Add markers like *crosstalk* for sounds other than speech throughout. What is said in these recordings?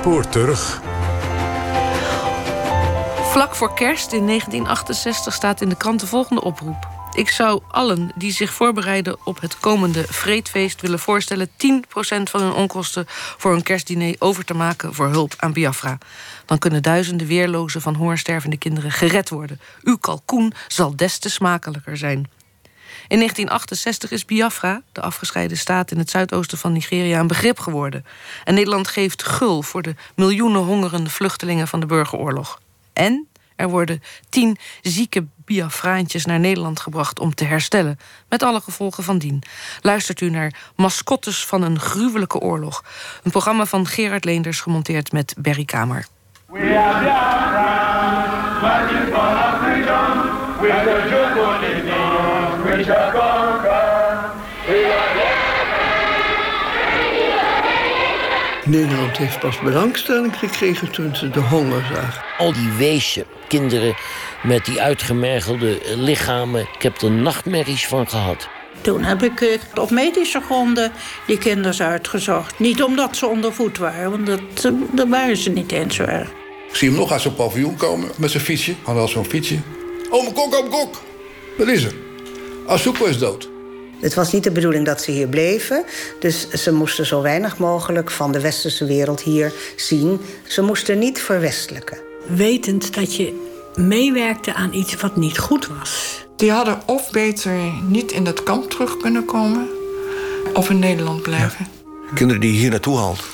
spoor terug. Vlak voor kerst in 1968 staat in de krant de volgende oproep. Ik zou allen die zich voorbereiden op het komende vreedfeest willen voorstellen 10% van hun onkosten voor een kerstdiner over te maken voor hulp aan Biafra. Dan kunnen duizenden weerloze van hongerstervende kinderen gered worden. Uw kalkoen zal des te smakelijker zijn. In 1968 is Biafra, de afgescheiden staat in het zuidoosten van Nigeria, een begrip geworden. En Nederland geeft gul voor de miljoenen hongerende vluchtelingen van de burgeroorlog. En er worden tien zieke Biafraantjes naar Nederland gebracht om te herstellen, met alle gevolgen van dien. Luistert u naar Mascottes van een gruwelijke oorlog. Een programma van Gerard Leenders gemonteerd met Berry Kamer. We are Biafra, for our freedom. Nederland heeft pas belangstelling gekregen toen ze de honger zagen. Al die weesje kinderen met die uitgemergelde lichamen. Ik heb er nachtmerries van gehad. Toen heb ik eh, op medische gronden die kinderen uitgezocht. Niet omdat ze onder voet waren, want dat, eh, dat waren ze niet eens zo erg. Ik zie hem nog uit zo'n paviljoen komen met zijn fietsje. Had al zo'n fietsje. Oh, mijn kok, oh, mijn kok. Wat is er? Asuko is dood. Het was niet de bedoeling dat ze hier bleven. Dus ze moesten zo weinig mogelijk van de westerse wereld hier zien. Ze moesten niet verwestelijken. Wetend dat je meewerkte aan iets wat niet goed was. Die hadden of beter niet in dat kamp terug kunnen komen... of in Nederland blijven. Kinderen die je hier naartoe haalt...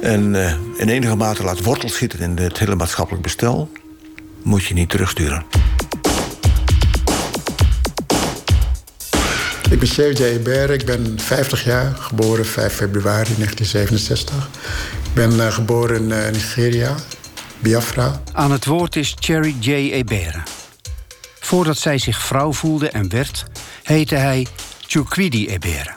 en uh, in enige mate laat wortel schieten in het hele maatschappelijk bestel... moet je niet terugsturen. Ik ben J. Ebere, ik ben 50 jaar, geboren 5 februari 1967. Ik ben uh, geboren in uh, Nigeria, Biafra. Aan het woord is Cherry J. Ebere. Voordat zij zich vrouw voelde en werd, heette hij Chukwidi Ebere.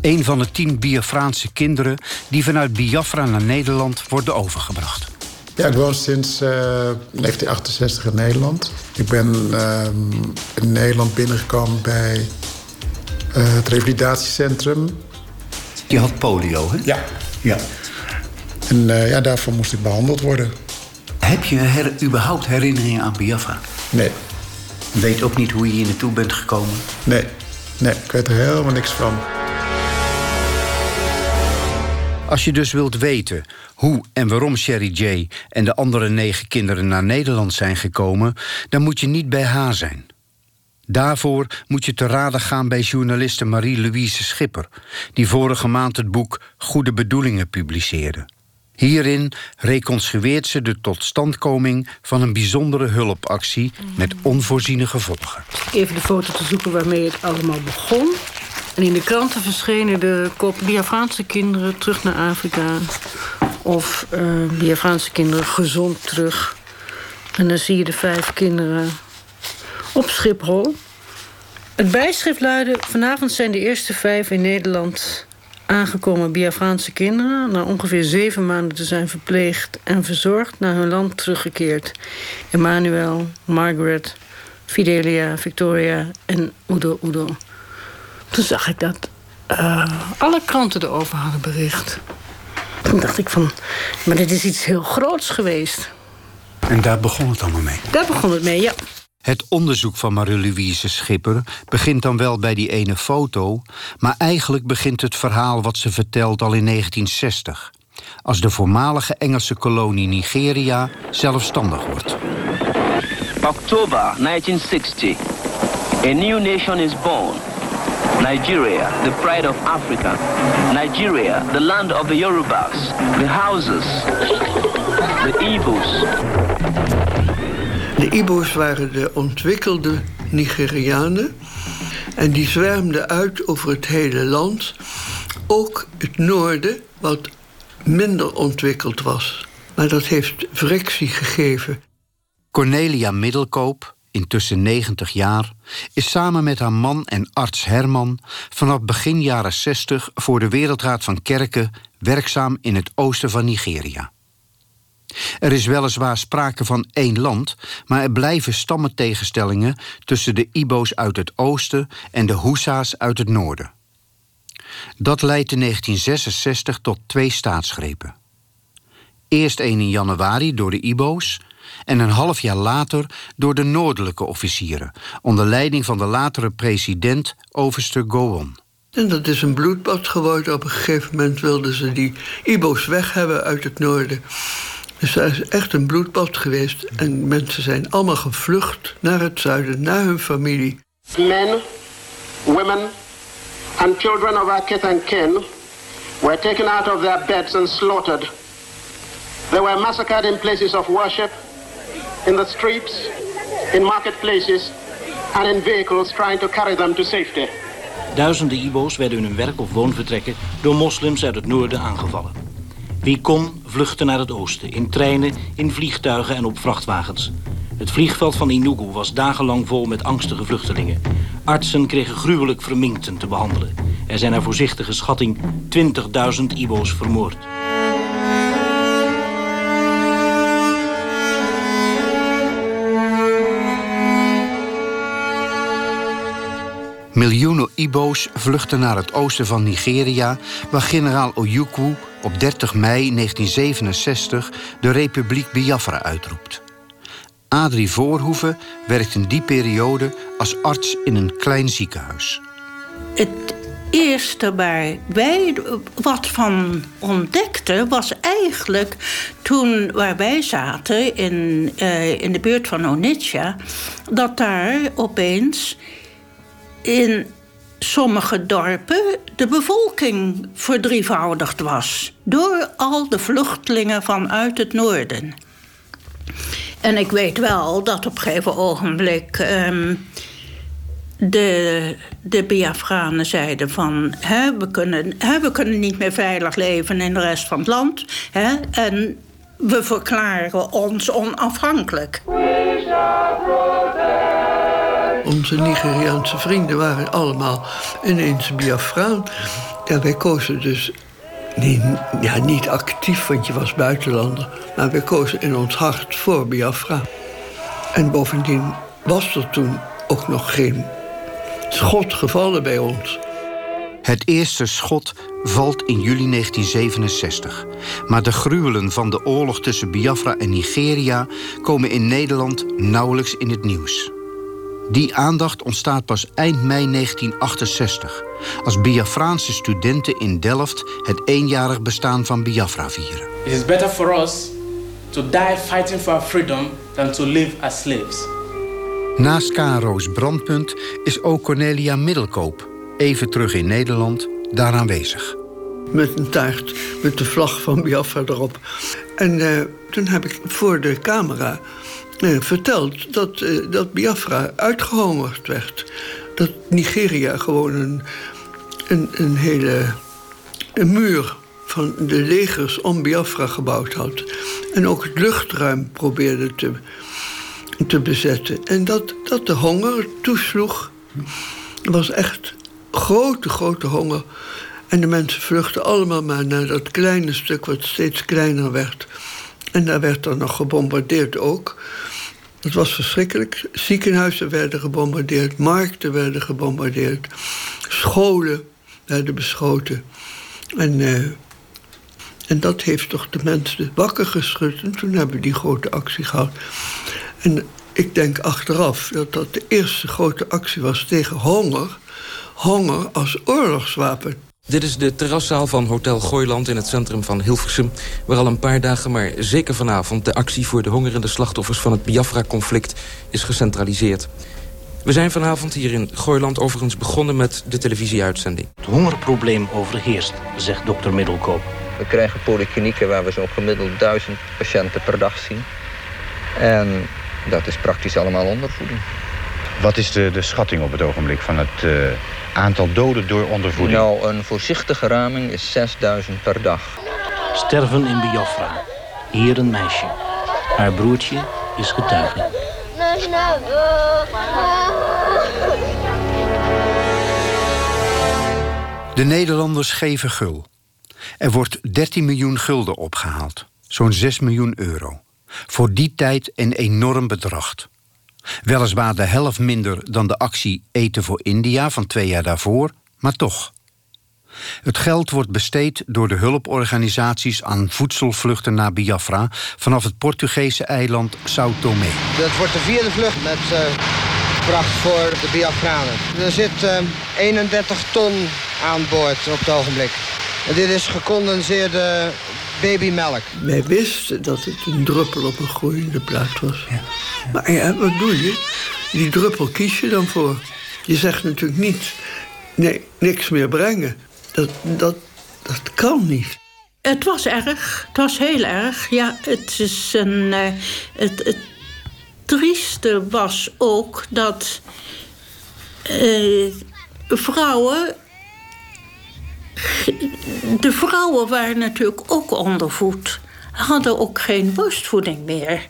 Een van de tien Biafraanse kinderen die vanuit Biafra naar Nederland worden overgebracht. Ja, ik woon sinds uh, 1968 in Nederland. Ik ben ehm, in Nederland binnengekomen bij het revalidatiecentrum. Je had polio, hè? Ja. ja. En uh, ja, daarvoor moest ik behandeld worden. Heb je her überhaupt herinneringen aan Biafra? Nee. Weet ook niet hoe je hier naartoe bent gekomen? Nee, nee, ik weet er helemaal niks van. Als je dus wilt weten hoe en waarom Sherry J. en de andere negen kinderen naar Nederland zijn gekomen, dan moet je niet bij haar zijn. Daarvoor moet je te raden gaan bij journaliste Marie-Louise Schipper, die vorige maand het boek Goede Bedoelingen publiceerde. Hierin reconstrueert ze de totstandkoming van een bijzondere hulpactie met onvoorziene gevolgen. Even de foto te zoeken waarmee het allemaal begon. En in de kranten verschenen de kop Biafraanse kinderen terug naar Afrika. Of uh, Biafraanse kinderen gezond terug. En dan zie je de vijf kinderen op Schiphol. Het bijschrift luidde... vanavond zijn de eerste vijf in Nederland aangekomen Biafraanse kinderen... na ongeveer zeven maanden te zijn verpleegd en verzorgd... naar hun land teruggekeerd. Emmanuel, Margaret, Fidelia, Victoria en Udo Udo. Toen zag ik dat uh, alle kranten erover hadden bericht. Toen dacht ik van, maar dit is iets heel groots geweest. En daar begon het allemaal mee? Daar begon het mee, ja. Het onderzoek van Marie-Louise Schipper begint dan wel bij die ene foto... maar eigenlijk begint het verhaal wat ze vertelt al in 1960... als de voormalige Engelse kolonie Nigeria zelfstandig wordt. Oktober 1960. A new nation is born. Nigeria, the pride of Africa. Nigeria, the land of the Yorubas, the Hausas, the Igbos. De Ibo's waren de ontwikkelde Nigerianen. En die zwermden uit over het hele land. Ook het noorden, wat minder ontwikkeld was. Maar dat heeft frictie gegeven. Cornelia Middelkoop, intussen 90 jaar, is samen met haar man en arts Herman vanaf begin jaren 60 voor de Wereldraad van Kerken werkzaam in het oosten van Nigeria. Er is weliswaar sprake van één land, maar er blijven stammentegenstellingen tussen de Ibo's uit het oosten en de Husa's uit het noorden. Dat leidt in 1966 tot twee staatsgrepen. Eerst een in januari door de IBO's en een half jaar later door de noordelijke officieren, onder leiding van de latere president overste Gowon. En dat is een bloedbad geworden. Op een gegeven moment wilden ze die IBO's weg hebben uit het noorden. Dus daar is echt een bloedbad geweest. En mensen zijn allemaal gevlucht naar het zuiden, naar hun familie. Men, women and children of our kith and kin were taken out of their beds and slaughtered. They were massacred in places of worship, in the streets, in marketplaces, and in vehicles trying to carry them to safety. Duizenden Ibo's werden in hun werk of woonvertrekken door moslims uit het noorden aangevallen. Wie kon, vluchtte naar het oosten, in treinen, in vliegtuigen en op vrachtwagens. Het vliegveld van Inugu was dagenlang vol met angstige vluchtelingen. Artsen kregen gruwelijk verminkten te behandelen. Er zijn naar voorzichtige schatting 20.000 Ibo's vermoord. Miljoenen Ibo's vluchten naar het oosten van Nigeria, waar generaal Ojukwu op 30 mei 1967 de Republiek Biafra uitroept. Adrie Voorhoeven werkt in die periode als arts in een klein ziekenhuis. Het eerste waar wij wat van ontdekten was eigenlijk toen waar wij zaten in, uh, in de buurt van Onitsha, dat daar opeens in sommige dorpen de bevolking verdrievoudigd was. Door al de vluchtelingen vanuit het noorden. En ik weet wel dat op een gegeven ogenblik um, de, de Biafranen zeiden van... Hè, we, kunnen, hè, we kunnen niet meer veilig leven in de rest van het land. Hè, en we verklaren ons onafhankelijk. Onze Nigeriaanse vrienden waren allemaal ineens Biafraan. En wij kozen dus niet, ja, niet actief, want je was buitenlander. Maar wij kozen in ons hart voor Biafra. En bovendien was er toen ook nog geen schot gevallen bij ons. Het eerste schot valt in juli 1967. Maar de gruwelen van de oorlog tussen Biafra en Nigeria komen in Nederland nauwelijks in het nieuws. Die aandacht ontstaat pas eind mei 1968, als Biafraanse studenten in Delft het eenjarig bestaan van Biafra vieren. It is better for us to die fighting for our freedom than to live as slaves. Naast Karo's brandpunt is ook Cornelia Middelkoop, even terug in Nederland, daar aanwezig. Met een taart met de vlag van Biafra erop. En uh, toen heb ik voor de camera verteld dat, uh, dat Biafra uitgehongerd werd. Dat Nigeria gewoon een, een, een hele een muur van de legers om Biafra gebouwd had. En ook het luchtruim probeerde te, te bezetten. En dat, dat de honger toesloeg, was echt grote, grote honger. En de mensen vluchtten allemaal maar naar dat kleine stuk wat steeds kleiner werd. En daar werd dan nog gebombardeerd ook. Het was verschrikkelijk. Ziekenhuizen werden gebombardeerd, markten werden gebombardeerd, scholen werden beschoten. En, uh, en dat heeft toch de mensen wakker geschud. En toen hebben we die grote actie gehad. En ik denk achteraf dat dat de eerste grote actie was tegen honger. Honger als oorlogswapen. Dit is de terraszaal van Hotel Gooiland in het centrum van Hilversum... waar al een paar dagen, maar zeker vanavond... de actie voor de hongerende slachtoffers van het Biafra-conflict is gecentraliseerd. We zijn vanavond hier in Gooiland overigens begonnen met de televisieuitzending. Het hongerprobleem overheerst, zegt dokter Middelkoop. We krijgen polyklinieken waar we zo'n gemiddeld duizend patiënten per dag zien. En dat is praktisch allemaal ondervoeding. Wat is de, de schatting op het ogenblik van het uh, aantal doden door ondervoeding? Nou, een voorzichtige raming is 6000 per dag. Sterven in Biafra. Hier een meisje. Haar broertje is getuige. De Nederlanders geven gul. Er wordt 13 miljoen gulden opgehaald. Zo'n 6 miljoen euro. Voor die tijd een enorm bedrag. Weliswaar de helft minder dan de actie Eten voor India van twee jaar daarvoor, maar toch. Het geld wordt besteed door de hulporganisaties aan voedselvluchten naar Biafra vanaf het Portugese eiland São Tomé. Dat wordt de vierde vlucht met uh, voor de Biafranen. Er zit uh, 31 ton aan boord op het ogenblik. En dit is gecondenseerde babymelk. Wij wisten dat het een druppel op een groeiende plaat was. Ja. Maar ja, wat doe je? Die druppel kies je dan voor. Je zegt natuurlijk niet, nee, niks meer brengen. Dat, dat, dat kan niet. Het was erg. Het was heel erg. Ja, het is een. Uh, het, het trieste was ook dat uh, vrouwen. De vrouwen waren natuurlijk ook ondervoed. Hadden ook geen borstvoeding meer.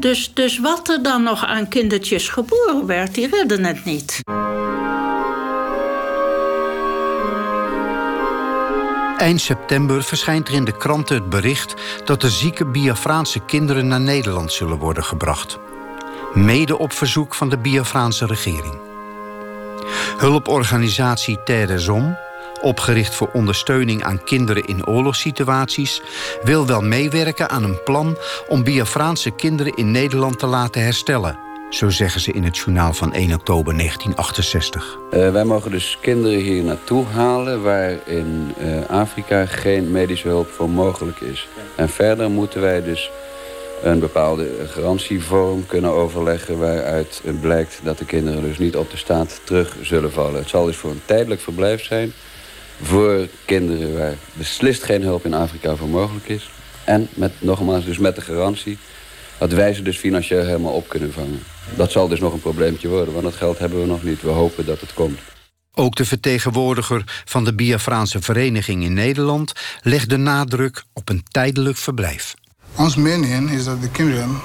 Dus, dus wat er dan nog aan kindertjes geboren werd, die redden het niet. Eind september verschijnt er in de kranten het bericht dat de zieke Biafraanse kinderen naar Nederland zullen worden gebracht. Mede op verzoek van de Biafraanse regering. Hulporganisatie Terre Zom, opgericht voor ondersteuning aan kinderen in oorlogssituaties, wil wel meewerken aan een plan om Biafraanse kinderen in Nederland te laten herstellen zo zeggen ze in het journaal van 1 oktober 1968. Uh, wij mogen dus kinderen hier naartoe halen... waar in uh, Afrika geen medische hulp voor mogelijk is. En verder moeten wij dus een bepaalde garantievorm kunnen overleggen... waaruit blijkt dat de kinderen dus niet op de staat terug zullen vallen. Het zal dus voor een tijdelijk verblijf zijn... voor kinderen waar beslist geen hulp in Afrika voor mogelijk is. En met, nogmaals dus met de garantie dat wij ze dus financieel helemaal op kunnen vangen. Dat zal dus nog een probleempje worden, want dat geld hebben we nog niet. We hopen dat het komt. Ook de vertegenwoordiger van de Biafraanse vereniging in Nederland legt de nadruk op een tijdelijk verblijf. Ons mening is dat de kinderen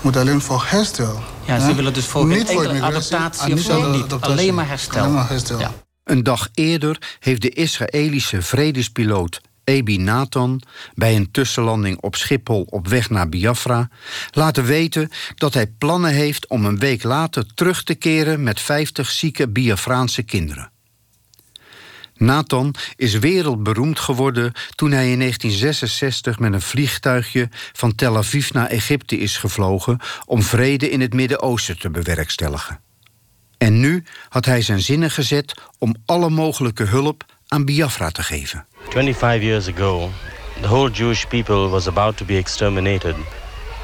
moeten alleen voor herstel. Ja, ze willen dus voor niet voor adaptatie of zo, niet. Alleen maar herstel. Alleen maar herstel. Ja. Een dag eerder heeft de Israëlische vredespiloot Ebi Nathan bij een tussenlanding op Schiphol op weg naar Biafra laten weten dat hij plannen heeft om een week later terug te keren met 50 zieke Biafraanse kinderen. Nathan is wereldberoemd geworden toen hij in 1966 met een vliegtuigje van Tel Aviv naar Egypte is gevlogen om vrede in het Midden-Oosten te bewerkstelligen. En nu had hij zijn zinnen gezet om alle mogelijke hulp aan Biafra te geven. 25 years ago, the whole Jewish people was about to be exterminated,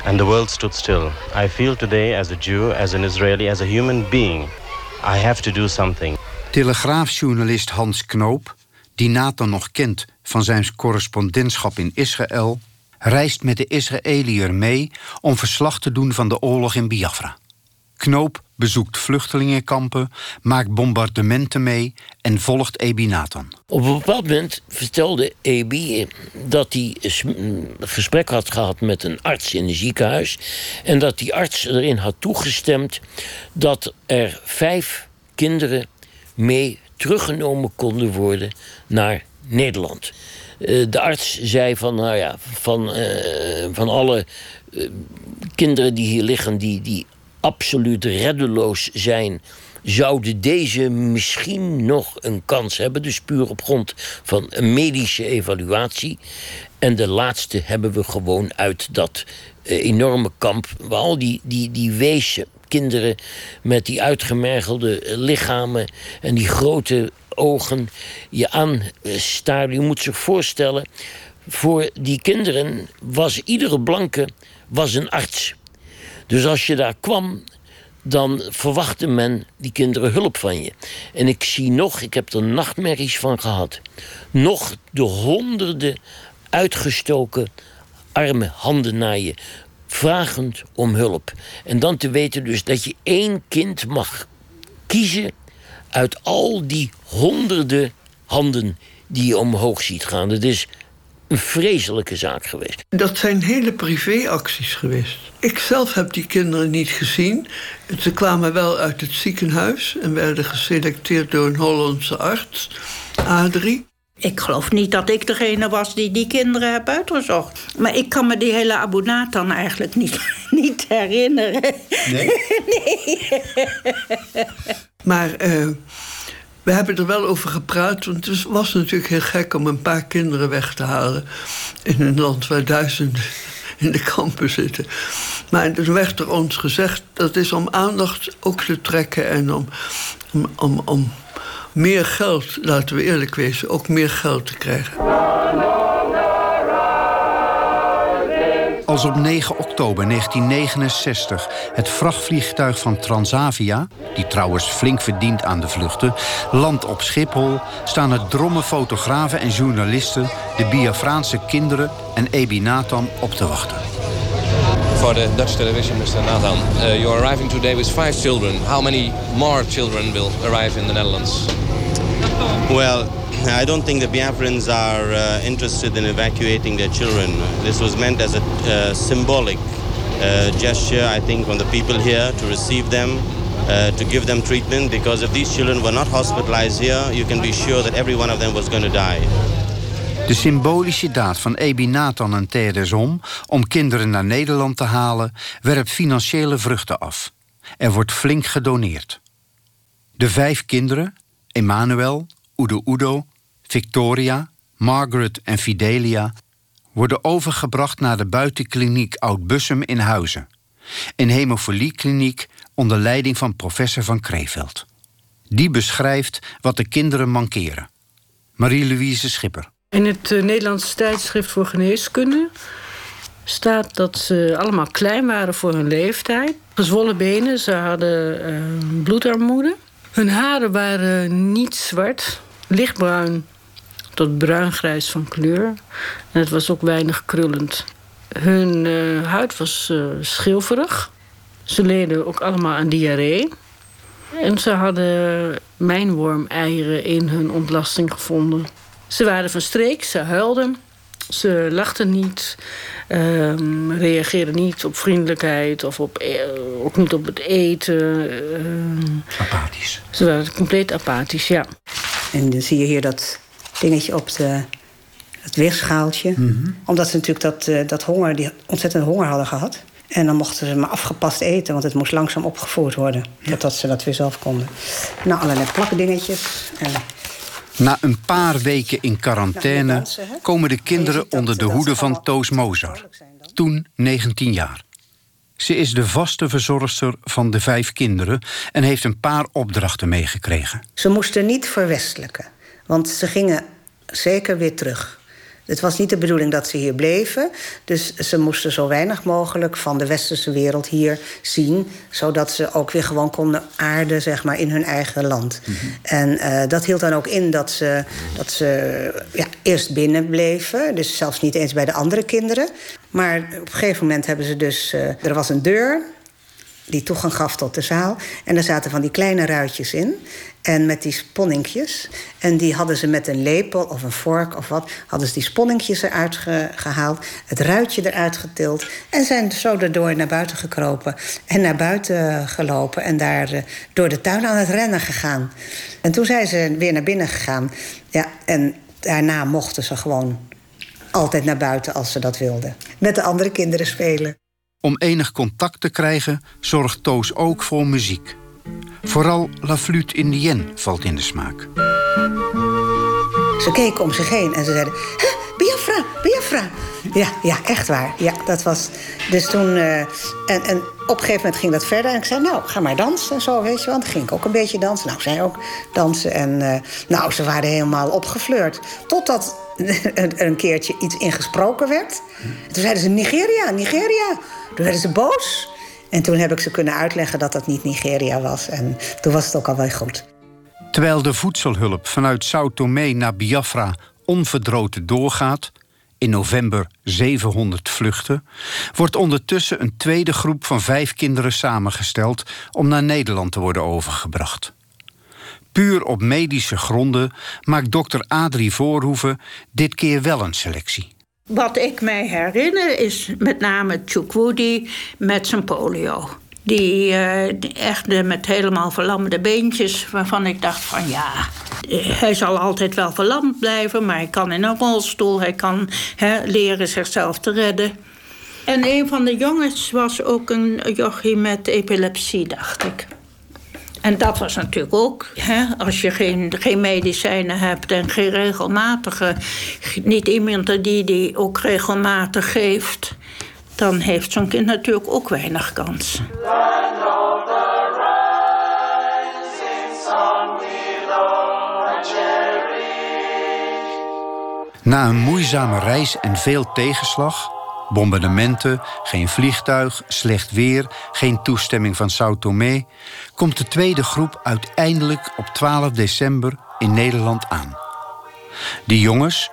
and the world stood still. I feel today, as a Jew, as an Israeli, as a human being, I have to do something. Telegraafjournalist Hans Knoop, die Nathan nog kent van zijn correspondentschap in Israël, reist met de Israëliër mee om verslag te doen van de oorlog in Biafra. Knoop bezoekt vluchtelingenkampen, maakt bombardementen mee en volgt Ebi Nathan. Op een bepaald moment vertelde Ebi dat hij een gesprek had gehad met een arts in een ziekenhuis. En dat die arts erin had toegestemd dat er vijf kinderen mee teruggenomen konden worden naar Nederland. Eh, de arts zei van, nou ja, van, uh, van alle uh, kinderen die hier liggen, die, die absoluut reddeloos zijn, zouden deze misschien nog een kans hebben. Dus puur op grond van een medische evaluatie. En de laatste hebben we gewoon uit dat uh, enorme kamp, waar al die, die, die wezen, kinderen met die uitgemergelde lichamen en die grote ogen je aanstaren. Je moet zich voorstellen, voor die kinderen was iedere blanke was een arts. Dus als je daar kwam, dan verwachtte men die kinderen hulp van je. En ik zie nog, ik heb er nachtmerries van gehad, nog de honderden uitgestoken arme handen naar je, vragend om hulp. En dan te weten dus dat je één kind mag kiezen uit al die honderden handen die je omhoog ziet gaan. Dat is een vreselijke zaak geweest. Dat zijn hele privéacties geweest. Ik zelf heb die kinderen niet gezien. Ze kwamen wel uit het ziekenhuis en werden geselecteerd door een Hollandse arts, Adrie. Ik geloof niet dat ik degene was die die kinderen heb uitgezocht. Maar ik kan me die hele Abu Nathan eigenlijk niet, *laughs* niet herinneren. Nee? *laughs* nee. maar uh, We hebben er wel over gepraat, want het was natuurlijk heel gek om een paar kinderen weg te halen in een land waar duizenden in de kampen zitten. Maar toen werd er ons gezegd dat is om aandacht ook te trekken en om, om, om, om meer geld, laten we eerlijk wezen, ook meer geld te krijgen. Als op 9 oktober 1969 het vrachtvliegtuig van Transavia... die trouwens flink verdient aan de vluchten, landt op Schiphol... staan er drommen fotografen en journalisten... de Biafraanse kinderen en Ebi Nathan op te wachten. For the Dutch television, Mr. Nathan, uh, you're arriving today with five children. How many more children will arrive in the Netherlands? Well, I don't think the Biafrans are uh, interested in evacuating their children. This was meant as a uh, symbolic uh, gesture, I think, from the people here to receive them, uh, to give them treatment, because if these children were not hospitalized here, you can be sure that every one of them was going to die. De symbolische daad van Ebi Nathan en Teresom om kinderen naar Nederland te halen, werpt financiële vruchten af. Er wordt flink gedoneerd. De vijf kinderen, Emmanuel, Udo Udo, Victoria, Margaret en Fidelia worden overgebracht naar de buitenkliniek Oud-Bussum in Huizen. Een hemofiliekliniek onder leiding van professor van Kreeveld. Die beschrijft wat de kinderen mankeren. Marie-Louise Schipper. In het uh, Nederlandse tijdschrift voor geneeskunde staat dat ze allemaal klein waren voor hun leeftijd. Gezwollen benen, ze hadden uh, bloedarmoede. Hun haren waren niet zwart, lichtbruin tot bruingrijs van kleur. En het was ook weinig krullend. Hun uh, huid was uh, schilferig. Ze leden ook allemaal aan diarree. En ze hadden mijnwormeieren in hun ontlasting gevonden. Ze waren van streek, ze huilden. Ze lachten niet, um, reageerden niet op vriendelijkheid of op, e ook niet op het eten. Uh, apathisch. Ze waren compleet apathisch, ja. En dan zie je hier dat dingetje op de, het weegschaaltje. Mm -hmm. Omdat ze natuurlijk dat, uh, dat honger, die ontzettend honger hadden gehad. En dan mochten ze maar afgepast eten, want het moest langzaam opgevoerd worden. Ja. Totdat ze dat weer zelf konden. Nou, allerlei plakdingetjes. En na een paar weken in quarantaine komen de kinderen onder de hoede van Toos Mozar. Toen 19 jaar. Ze is de vaste verzorgster van de vijf kinderen en heeft een paar opdrachten meegekregen. Ze moesten niet verwestelijken, want ze gingen zeker weer terug. Het was niet de bedoeling dat ze hier bleven. Dus ze moesten zo weinig mogelijk van de westerse wereld hier zien. Zodat ze ook weer gewoon konden aarden zeg maar, in hun eigen land. Mm -hmm. En uh, dat hield dan ook in dat ze, dat ze ja, eerst binnen bleven. Dus zelfs niet eens bij de andere kinderen. Maar op een gegeven moment hebben ze dus... Uh, er was een deur die toegang gaf tot de zaal. En er zaten van die kleine ruitjes in. En met die sponninkjes. En die hadden ze met een lepel of een vork of wat... hadden ze die sponninkjes eruit ge gehaald. Het ruitje eruit getild. En zijn zo erdoor naar buiten gekropen. En naar buiten gelopen. En daar uh, door de tuin aan het rennen gegaan. En toen zijn ze weer naar binnen gegaan. Ja, en daarna mochten ze gewoon altijd naar buiten als ze dat wilden. Met de andere kinderen spelen. Om enig contact te krijgen zorgt Toos ook voor muziek. Vooral La Flûte Indienne valt in de smaak. Ze keken om zich heen en ze zeiden... Biafra, Biafra. Ja, ja, echt waar. Ja, dat was... Dus toen... Uh, en, en op een gegeven moment ging dat verder. En ik zei, nou, ga maar dansen en zo, weet je wel. Dan ging ik ook een beetje dansen. Nou, zij ook dansen. En uh, nou, ze waren helemaal opgefleurd. Totdat *laughs* er een keertje iets ingesproken werd. En toen zeiden ze, Nigeria, Nigeria. Toen werden ze boos. En toen heb ik ze kunnen uitleggen dat dat niet Nigeria was. En toen was het ook al wel goed. Terwijl de voedselhulp vanuit Sao Tomé naar Biafra onverdroten doorgaat... in november 700 vluchten... wordt ondertussen een tweede groep van vijf kinderen samengesteld... om naar Nederland te worden overgebracht. Puur op medische gronden maakt dokter Adrie Voorhoeven dit keer wel een selectie. Wat ik mij herinner is met name Chukwudi met zijn polio. Die, uh, echt met helemaal verlamde beentjes, waarvan ik dacht van ja, hij zal altijd wel verlamd blijven, maar hij kan in een rolstoel, hij kan he, leren zichzelf te redden. En een van de jongens was ook een jochie met epilepsie, dacht ik. En dat was natuurlijk ook, hè, als je geen, geen medicijnen hebt en geen regelmatige, niet iemand die die ook regelmatig geeft, dan heeft zo'n kind natuurlijk ook weinig kans. Na een moeizame reis en veel tegenslag, bombardementen, geen vliegtuig, slecht weer, geen toestemming van Sao Tomé, komt de tweede groep uiteindelijk op 12 december in Nederland aan. Die jongens,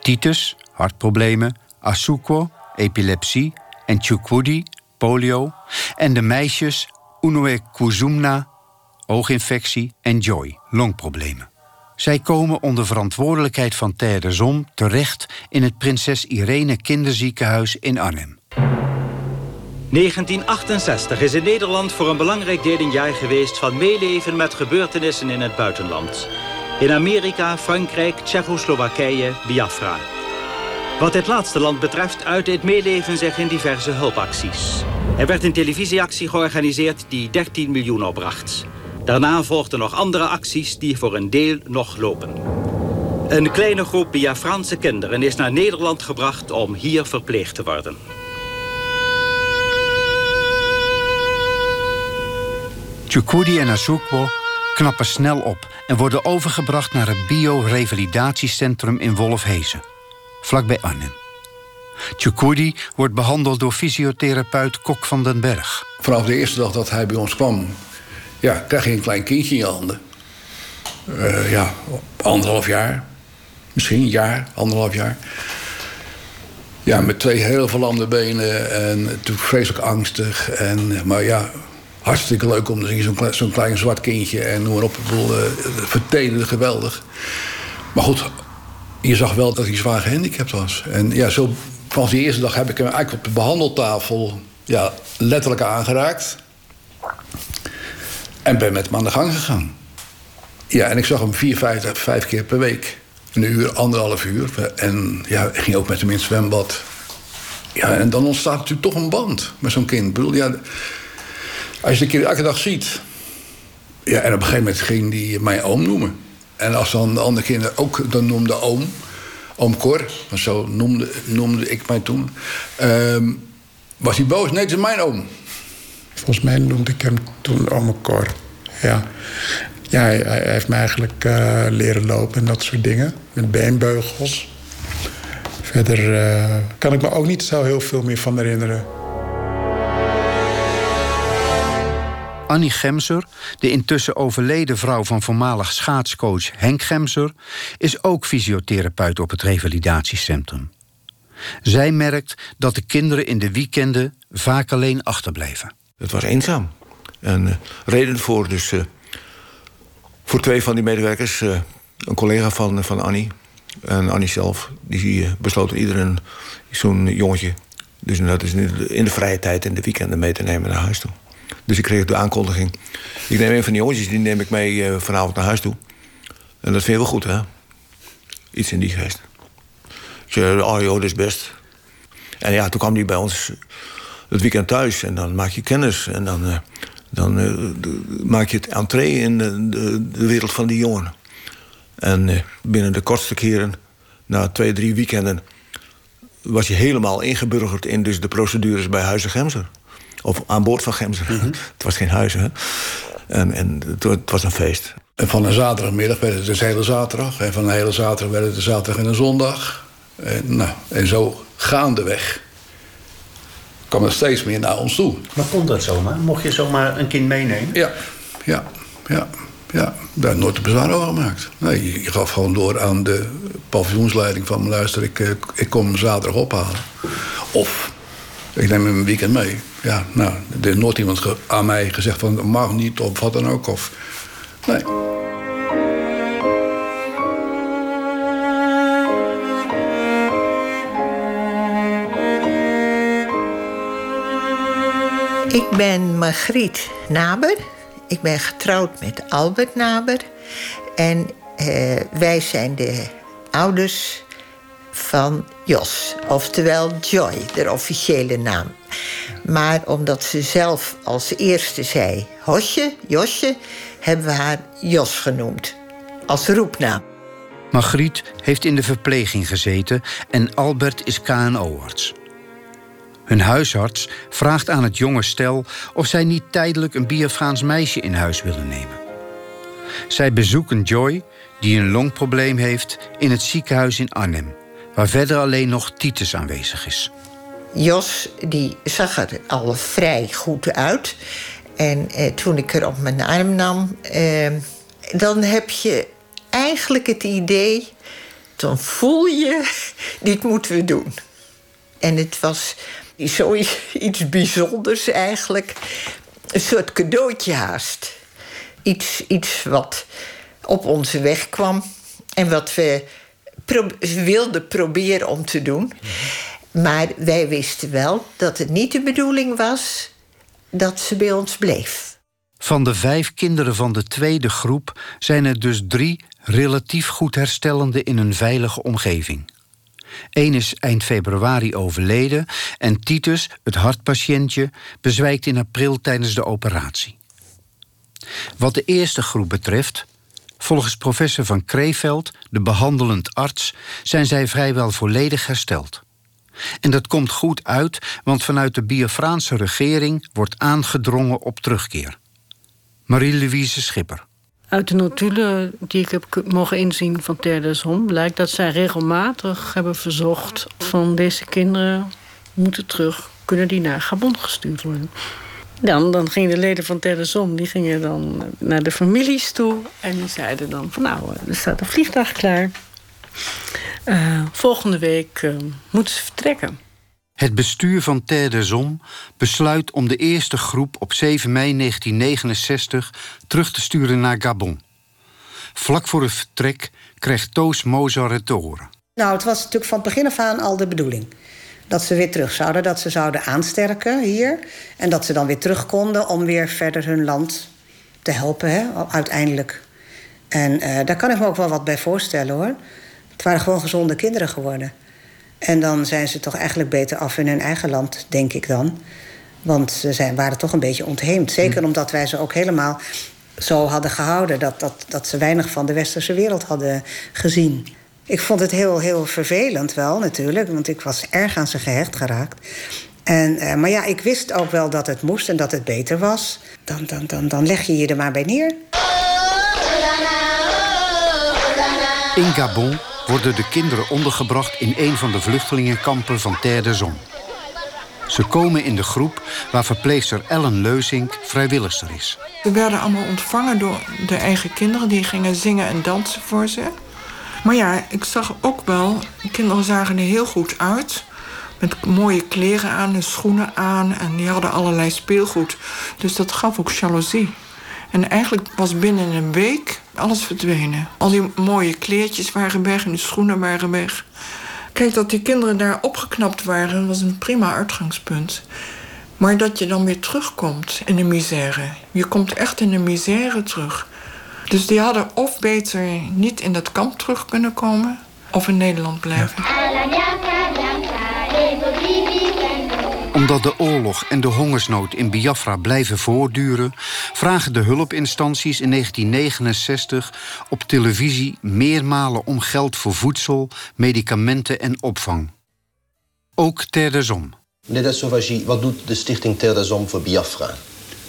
Titus, hartproblemen, Asuko, epilepsie en Chukwudi, polio, en de meisjes Unoe Kuzumna, ooginfectie en Joy, longproblemen. Zij komen onder verantwoordelijkheid van Terre de Zon terecht in het Prinses Irene Kinderziekenhuis in Arnhem. 1968 is in Nederland voor een belangrijk deel een jaar geweest van meeleven met gebeurtenissen in het buitenland. In Amerika, Frankrijk, Tsjechoslowakije, Biafra. Wat dit laatste land betreft uitte het meeleven zich in diverse hulpacties. Er werd een televisieactie georganiseerd die 13 miljoen opbracht. Daarna volgden nog andere acties die voor een deel nog lopen. Een kleine groep Biafraanse kinderen is naar Nederland gebracht om hier verpleegd te worden. Chukwudi en Azukwo knappen snel op en worden overgebracht naar het bio-revalidatiecentrum in Wolfhezen, vlakbij Arnhem. Chukwudi wordt behandeld door fysiotherapeut Kok van den Berg. Vanaf de eerste dag dat hij bij ons kwam, ja, krijg je een klein kindje in je handen. Uh, ja, anderhalf jaar. Misschien een jaar, anderhalf jaar. Ja, met twee heel verlamde benen en natuurlijk vreselijk angstig. En, maar ja, hartstikke leuk om te zien, zo'n klein, zo'n klein zwart kindje. En noem maar op, uh, geweldig. Maar goed, je zag wel dat hij zwaar gehandicapt was. En ja, zo vanaf die eerste dag heb ik hem eigenlijk op de behandeltafel ja, letterlijk aangeraakt. En ben met hem aan de gang gegaan. Ja, en ik zag hem vier, vijf, vijf keer per week. Een uur, anderhalf uur. En ja, ik ging ook met hem in het zwembad. Ja, en dan ontstaat natuurlijk toch een band met zo'n kind. Ik bedoel, ja, als je de kind elke dag ziet... Ja, en op een gegeven moment ging hij mij oom noemen. En als dan de andere kinderen ook dan noemde oom... Oom Cor, zo noemde, noemde ik mij toen... Um, was hij boos? Nee, het is mijn oom. Volgens mij noemde ik hem toen Ome Cor. Ja, ja hij, heeft me eigenlijk uh, leren lopen en dat soort dingen. Met beenbeugels. Verder uh, kan ik me ook niet zo heel veel meer van herinneren. Annie Gemser, de intussen overleden vrouw van voormalig schaatscoach Henk Gemser, is ook fysiotherapeut op het revalidatiecentrum. Zij merkt dat de kinderen in de weekenden vaak alleen achterblijven. Het was eenzaam. En uh, reden voor, dus, uh, voor twee van die medewerkers, uh, een collega van, van Annie en Annie zelf, die besloten iedereen zo'n jongetje, dus dat is in de vrije tijd in de weekenden mee te nemen naar huis toe. Dus ik kreeg de aankondiging. Ik neem een van die jongetjes, die neem ik mee vanavond naar huis toe. En dat vind je wel goed, hè? Iets in die geest. Ik zei, oh joh, dat is best. En ja, toen kwam hij bij ons het weekend thuis. En dan maak je kennis. En dan, uh, dan uh, de, maak je het entree in de, de, de, wereld van die jongen. En uh, binnen de kortste keren, na twee, drie weekenden... was je helemaal ingeburgerd in dus de procedures bij Huizen Gemser. Of aan boord van Gemser. Mm -hmm. *laughs* het was geen huis, hè. En, en het, het was een feest. En van een zaterdagmiddag werd het dus hele zaterdag. En van een hele zaterdag werd het de zaterdag en een zondag. En, nou, en zo gaandeweg kwam er steeds meer naar ons toe. Maar kon dat zomaar? Mocht je zomaar een kind meenemen? Ja, ja, ja. ja. Daar heb nooit een bezwaar over gemaakt. Nee, je gaf gewoon door aan de paviljoensleiding van... luister, ik, ik kom hem zaterdag ophalen. Of ik neem hem een weekend mee. Ja, nou, er heeft nooit iemand aan mij gezegd van... mag niet, of wat dan ook. Of, nee. Ik ben Margriet Naber. Ik ben getrouwd met Albert Naber. En uh, wij zijn de ouders van Jos, oftewel Joy, de officiële naam. Maar omdat ze zelf als eerste zei Hosje, Josje, hebben we haar Jos genoemd. Als roepnaam. Margriet heeft in de verpleging gezeten en Albert is KNO-arts. Hun huisarts vraagt aan het jonge stel of zij niet tijdelijk een Biafraans meisje in huis willen nemen. Zij bezoeken Joy, die een longprobleem heeft, in het ziekenhuis in Arnhem, waar verder alleen nog Titus aanwezig is. Jos die zag er al vrij goed uit. En eh, toen ik er op mijn arm nam, eh, dan heb je eigenlijk het idee, dan voel je, *laughs* dit moeten we doen. En het was zoiets bijzonders eigenlijk. Een soort cadeautje haast. Iets, iets wat op onze weg kwam en wat we wilden proberen om te doen. Maar wij wisten wel dat het niet de bedoeling was dat ze bij ons bleef. Van de vijf kinderen van de tweede groep zijn er dus drie relatief goed herstellende in een veilige omgeving. Eén is eind februari overleden en Titus, het hartpatiëntje, bezwijkt in april tijdens de operatie. Wat de eerste groep betreft, volgens professor van Kreeveld, de behandelend arts, zijn zij vrijwel volledig hersteld. En dat komt goed uit, want vanuit de Biafraanse regering wordt aangedrongen op terugkeer. Marie-Louise Schipper. Uit de notulen die ik heb mogen inzien van Terre Zon blijkt dat zij regelmatig hebben verzocht van deze kinderen moeten terug, kunnen die naar Gabon gestuurd worden. Dan, dan gingen de leden van Terre Zon die gingen dan naar de families toe en die zeiden dan van nou, er staat een vliegtuig klaar. Uh, volgende week uh, moeten ze vertrekken. Het bestuur van Terre de Zon besluit om de eerste groep op 7 mei 1969 terug te sturen naar Gabon. Vlak voor het vertrek krijgt Toos Mozart het te horen. Nou, het was natuurlijk van begin af aan al de bedoeling. Dat ze weer terug zouden, dat ze zouden aansterken hier. En dat ze dan weer terug konden om weer verder hun land te helpen, hè, uiteindelijk. En uh, daar kan ik me ook wel wat bij voorstellen hoor. Het waren gewoon gezonde kinderen geworden. En dan zijn ze toch eigenlijk beter af in hun eigen land, denk ik dan. Want ze zijn, waren toch een beetje ontheemd. Zeker hm. omdat wij ze ook helemaal zo hadden gehouden... Dat, dat, dat ze weinig van de westerse wereld hadden gezien. Ik vond het heel, heel vervelend wel, natuurlijk. Want ik was erg aan ze gehecht geraakt. En, eh, maar ja, ik wist ook wel dat het moest en dat het beter was. Dan, dan, dan, dan leg je je er maar bij neer. In Gabon worden de kinderen ondergebracht in een van de vluchtelingenkampen van Terre de Zon. Ze komen in de groep waar verpleegster Ellen Leuzink vrijwilligster is. We werden allemaal ontvangen door de eigen kinderen. Die gingen zingen en dansen voor ze. Maar ja, ik zag ook wel, de kinderen zagen er heel goed uit. Met mooie kleren aan en schoenen aan. En die hadden allerlei speelgoed. Dus dat gaf ook jaloezie. En eigenlijk was binnen een week alles verdwenen. Al die mooie kleertjes waren weg en de schoenen waren weg. Kijk, dat die kinderen daar opgeknapt waren, was een prima uitgangspunt. Maar dat je dan weer terugkomt in de misère. Je komt echt in de misère terug. Dus die hadden of beter niet in dat kamp terug kunnen komen, of in Nederland blijven omdat de oorlog en de hongersnood in Biafra blijven voortduren, vragen de hulpinstanties in 1969 op televisie meermalen om geld voor voedsel, medicamenten en opvang. Ook Ter de Zom. Meneer Sauvagie, wat doet de stichting Ter de Zom voor Biafra?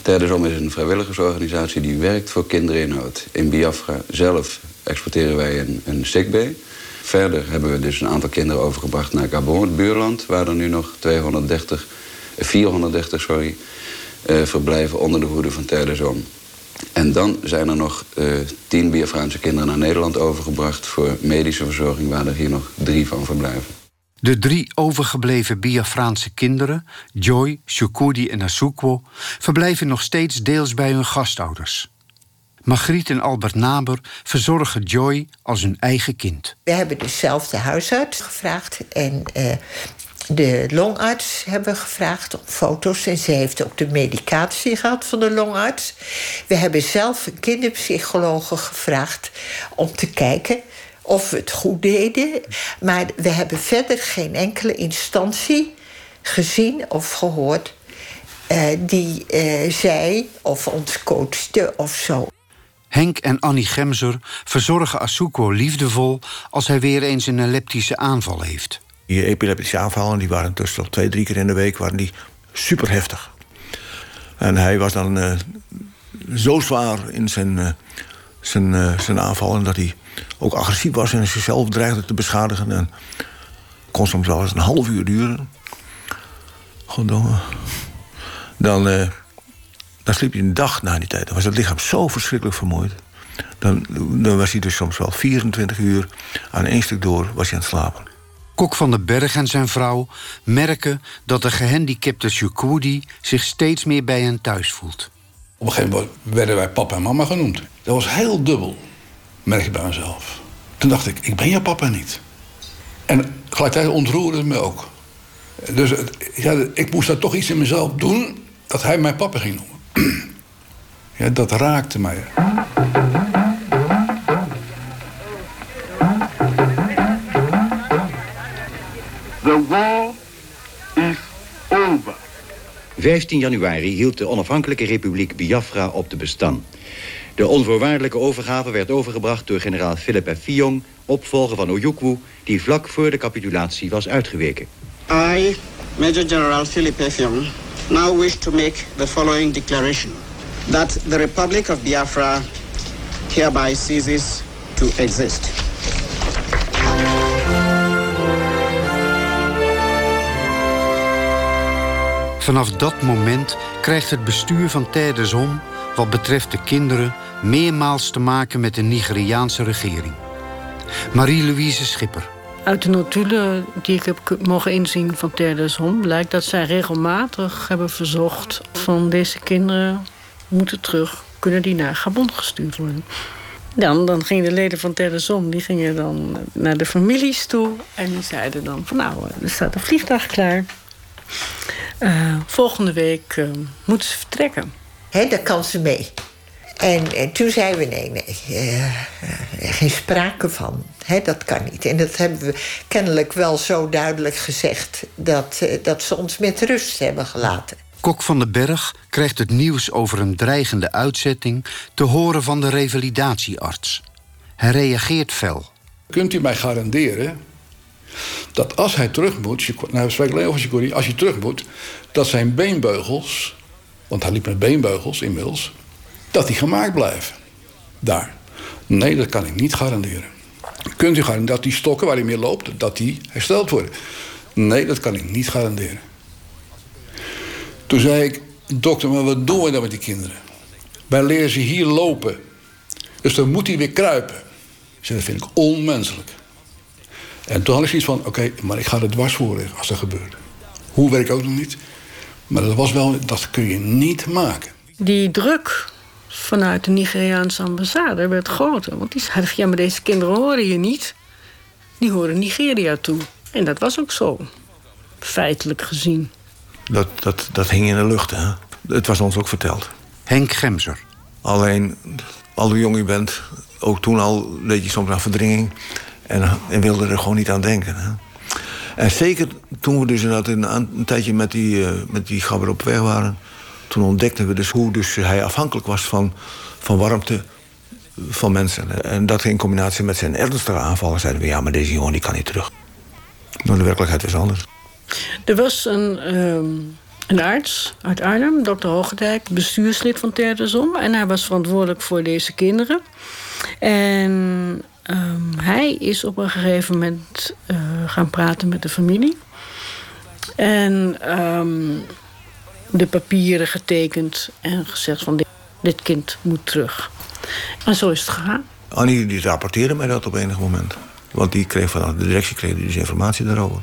Ter de Zom is een vrijwilligersorganisatie die werkt voor kinderen in nood. In Biafra zelf exporteren wij een, een sickbay. Verder hebben we dus een aantal kinderen overgebracht naar Gabon, het buurland... waar er nu nog 230 430 sorry, uh, verblijven onder de hoede van Ter de Zon. En dan zijn er nog uh, tien Biafraanse kinderen naar Nederland overgebracht... voor medische verzorging, waar er hier nog drie van verblijven. De drie overgebleven Biafraanse kinderen, Joy, Shukudi en Asukwo... verblijven nog steeds deels bij hun gastouders. Margriet en Albert Naber verzorgen Joy als hun eigen kind. We hebben dezelfde huisarts gevraagd. En uh, de longarts hebben gevraagd om foto's. En ze heeft ook de medicatie gehad van de longarts. We hebben zelf een kinderpsychologe gevraagd om te kijken of we het goed deden. Maar we hebben verder geen enkele instantie gezien of gehoord... Uh, die uh, zei of ons coachte of zo. Henk en Annie Gemser verzorgen Asuko liefdevol als hij weer eens een epileptische aanval heeft. Die epileptische aanvallen die waren tussen twee, drie keer in de week waren die super heftig. En hij was dan uh, zo zwaar in zijn, uh, zijn, uh, zijn aanvallen dat hij ook agressief was en zichzelf dreigde te beschadigen. En kon soms wel eens een half uur duren. Goddomme. Dan, dan sliep hij een dag na die tijd. Dan was het lichaam zo verschrikkelijk vermoeid. Dan, dan was hij dus soms wel 24 uur aan één stuk door was hij aan het slapen. Kok van den Berg en zijn vrouw merken dat de gehandicapte Shukwudi zich steeds meer bij hen thuis voelt. Op een gegeven moment werden wij papa en mama genoemd. Dat was heel dubbel, merk je bij mezelf. Toen dacht ik, ik ben je papa niet. En gelijktijdig ontroerde het me ook. Dus ja, ik moest daar toch iets in mezelf doen dat hij mijn papa ging noemen. Ja, dat raakte mij. The war is over. 15 januari hield de onafhankelijke republiek Biafra op te bestaan. De onvoorwaardelijke overgave werd overgebracht door generaal Philip F. Fiyong... opvolger van Ojukwu, die vlak voor de capitulatie was uitgeweken. I, Major General Philip F. Fiyong, now wish to make the following declaration. That the Republic of Biafra hereby ceases to exist. Vanaf dat moment krijgt het bestuur van Hommes... wat betreft de kinderen meermaals te maken met de Nigeriaanse regering. Marie-Louise Schipper. Uit de notulen die ik heb mogen inzien van Terre des Hommes... blijkt dat zij regelmatig hebben verzocht van deze kinderen moeten terug. Kunnen die naar Gabon gestuurd worden? Dan, dan gingen de leden van Terre des Hommes die gingen dan naar de families toe... en die zeiden dan van nou, er staat een vliegtuig klaar... Uh, volgende week uh, moeten ze vertrekken. Hé, daar kan ze mee. En, en, toen zeiden we nee, nee, uh, geen sprake van. He, dat kan niet. En dat hebben we kennelijk wel zo duidelijk gezegd... dat, dat ze ons met rust hebben gelaten. Kok van den Berg krijgt het nieuws over een dreigende uitzetting... te horen van de revalidatiearts. Hij reageert fel. Kunt u mij garanderen dat als hij terug moet, nou spreek alleen over Shikori, als hij terug moet, dat zijn beenbeugels, want hij liep met beenbeugels inmiddels, dat die gemaakt blijven. Daar. Nee, dat kan ik niet garanderen. Kunt u garanderen dat die stokken waar hij mee loopt, dat die hersteld worden? Nee, dat kan ik niet garanderen. Toen zei ik, dokter, maar wat doen we dan met die kinderen? Wij leren ze hier lopen. Dus dan moet hij weer kruipen. Ik dat vind ik onmenselijk. En toen had ik zoiets van, oké, maar ik ga er dwars voor als dat gebeurt. Hoe ik ook nog niet. Maar dat was wel, dat kun je niet maken. Die druk vanuit de Nigeriaanse ambassade werd groter. Want die zeiden ja, maar deze kinderen horen hier niet. Die horen Nigeria toe. En dat was ook zo. Feitelijk gezien. Dat, dat, dat hing in de lucht, hè. Het was ons ook verteld. Henk Gemser. Alleen, al hoe jong je bent, ook toen al deed je soms aan verdringing. En, en wilde er gewoon niet aan denken. Hè. En zeker toen we dus inderdaad een, een tijdje met die, uh, met die gabber op weg waren... toen ontdekten we dus hoe dus hij afhankelijk was van, van warmte van mensen. En dat in combinatie met zijn ernstige aanvallen zeiden we... ja, maar deze jongen die kan niet terug. Maar de werkelijkheid was anders. Er was een, um, een arts uit Arnhem, dokter Hogendijk... bestuurslid van Terdesom. En hij was verantwoordelijk voor deze kinderen. En Um, hij is op een gegeven moment uh, gaan praten met de familie. En um, de papieren getekend en gezegd van dit, dit, kind moet terug. En zo is het gegaan. Annie die rapporteerde mij dat op enig moment. Want die kreeg van de directie kreeg dus informatie daarover.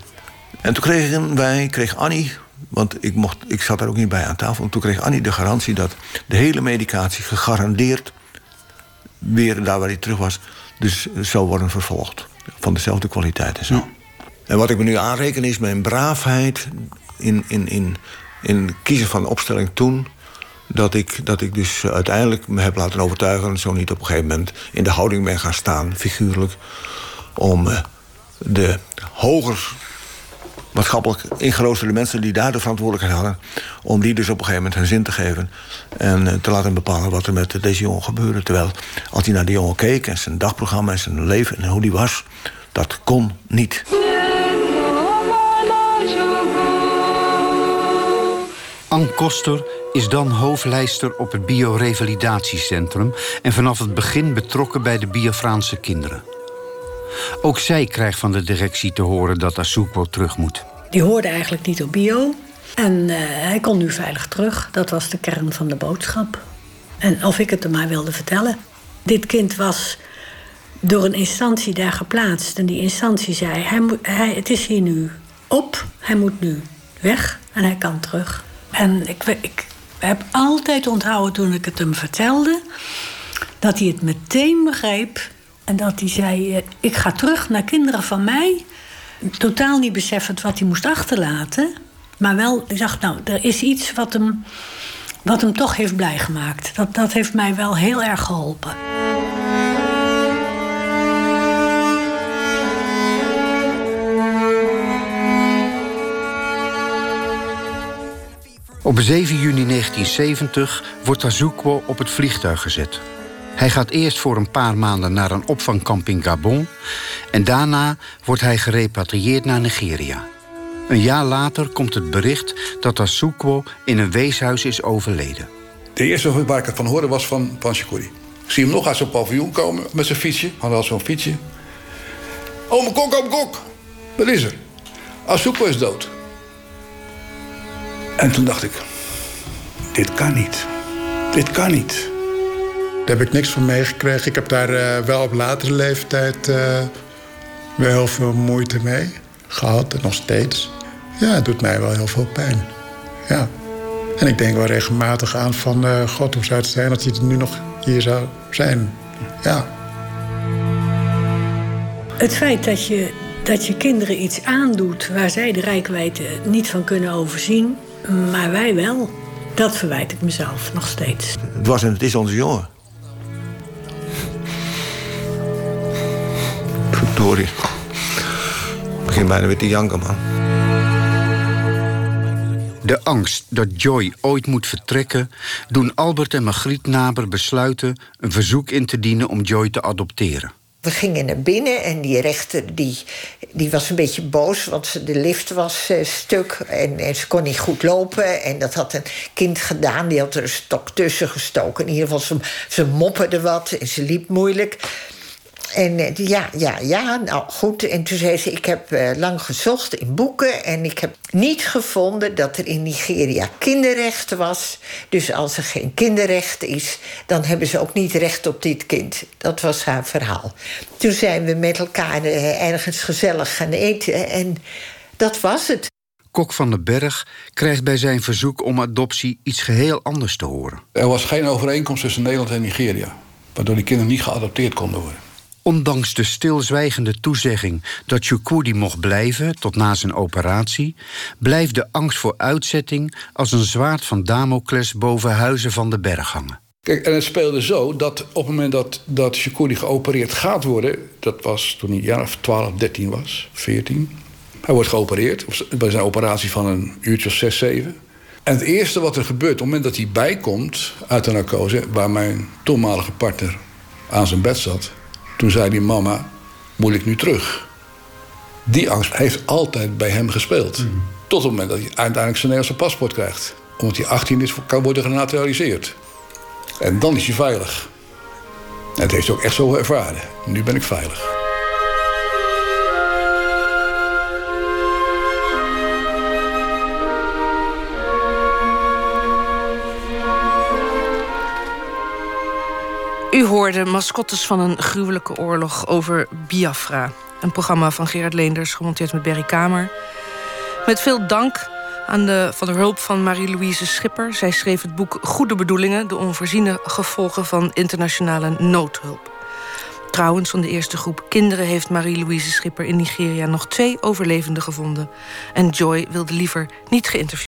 En toen kregen wij, kreeg Annie, want ik, mocht, ik zat daar ook niet bij aan tafel. Toen kreeg Annie de garantie dat de hele medicatie gegarandeerd weer daar waar hij terug was, dus zou worden vervolgd. Van dezelfde kwaliteit en zo. En wat ik me nu aanreken is mijn braafheid in, in, in, in kiezen van opstelling toen. Dat ik, dat ik dus uiteindelijk me heb laten overtuigen, zo niet op een gegeven moment in de houding ben gaan staan, figuurlijk, om eh, de hoger maatschappelijk ingeroosterde mensen die daar de verantwoordelijkheid hadden, om die dus op een gegeven moment hun zin te geven en eh, te laten bepalen wat er met deze jongen gebeurde. Terwijl als hij naar die jongen keek en zijn dagprogramma en zijn leven en hoe die was, dat kon niet. Ann Koster is dan hoofdlijster op het biorevalidatiecentrum en vanaf het begin betrokken bij de Biafraanse kinderen. Ook zij krijgt van de directie te horen dat Asukwo terug moet. Die hoorde eigenlijk niet op bio. En eh, hij kon nu veilig terug. Dat was de kern van de boodschap. En of ik het hem maar wilde vertellen. Dit kind was door een instantie daar geplaatst. En die instantie zei: hij moet, hij, Het is hier nu op. Hij moet nu weg. En hij kan terug. En ik, ik heb altijd onthouden toen ik het hem vertelde. dat hij het meteen begreep. En dat hij zei: eh, Ik ga terug naar kinderen van mij. Totaal niet beseffend wat hij moest achterlaten. Maar wel, ik dacht, nou, er is iets wat hem, wat hem toch heeft blij gemaakt. Dat, dat heeft mij wel heel erg geholpen. Op 7 juni 1970 wordt Azukwo op het vliegtuig gezet. Hij gaat eerst voor een paar maanden naar een opvangkamp in Gabon... en daarna wordt hij gerepatrieerd naar Nigeria. Een jaar later komt het bericht dat Asukwo in een weeshuis is overleden. De eerste waar ik het van hoorde was van Panchikuri. Ik zie hem nog uit zo'n paviljoen komen met zijn fietsje. Had zo'n fietsje. Ome kok, ome kok. Wat is er? Asukwo is dood. En toen dacht ik, dit kan niet. Dit kan niet. Daar heb ik niks van meegekregen. Ik heb daar uh, wel op latere leeftijd uh, wel heel veel moeite mee gehad en nog steeds. Ja, het doet mij wel heel veel pijn. Ja. En ik denk wel regelmatig aan van... Uh, God, hoe zou het zijn als hij nu nog hier zou zijn? Ja. Het feit dat je, dat je kinderen iets aandoet... waar zij de rijkwijde niet van kunnen overzien... maar wij wel, dat verwijt ik mezelf nog steeds. Het was en het is onze jongen. Verdorie. Ik begin bijna weer te janken, man. De angst dat Joy ooit moet vertrekken... doen Albert en Margriet Naber besluiten... een verzoek in te dienen om Joy te adopteren. We gingen naar binnen en die rechter die, die was een beetje boos... want de lift was uh, stuk en, en, ze kon niet goed lopen. En dat had een kind gedaan, die had er een stok tussen gestoken. In ieder geval, ze, ze mopperde wat en ze liep moeilijk... En uh, ja, ja, ja, nou goed. En toen zei ze, ik heb uh, lang gezocht in boeken... en ik heb niet gevonden dat er in Nigeria kinderrecht was. Dus als er geen kinderrecht is... dan hebben ze ook niet recht op dit kind. Dat was haar verhaal. Toen zijn we met elkaar uh, ergens gezellig gaan eten... en dat was het. Kok van den Berg krijgt bij zijn verzoek om adoptie iets geheel anders te horen. Er was geen overeenkomst tussen Nederland en Nigeria... waardoor die kinderen niet geadopteerd konden worden. Ondanks de stilzwijgende toezegging dat Chukwudi mocht blijven tot na zijn operatie, blijft de angst voor uitzetting als een zwaard van Damocles boven huizen van de berg hangen. Kijk, en het speelde zo dat op het moment dat, dat geopereerd gaat worden, dat was toen hij jaar of 12, 13 was, 14. Hij wordt geopereerd bij zijn operatie van een uurtje of 6, 7. En het eerste wat er gebeurt, op het moment dat hij bijkomt uit de narcose, waar mijn toenmalige partner aan zijn bed zat, toen zei die mama, moet ik nu terug? Die angst heeft altijd bij hem gespeeld. Mm. Tot het moment dat hij uiteindelijk zijn Nederlandse paspoort krijgt. Omdat hij 18 is, kan worden genaturaliseerd. En dan is hij veilig. En dat heeft hij ook echt zo ervaren. Nu ben ik veilig. Hoorde Mascottes van een gruwelijke oorlog over Biafra. Een programma van Gerard Leenders, gemonteerd met Berry Kamer. Met veel dank aan de, van de hulp van Marie-Louise Schipper. Zij schreef het boek Goede Bedoelingen... de onvoorziene gevolgen van internationale noodhulp. Trouwens, van de eerste groep kinderen heeft Marie-Louise Schipper in Nigeria nog twee overlevenden gevonden. En Joy wilde liever niet geïnterviewd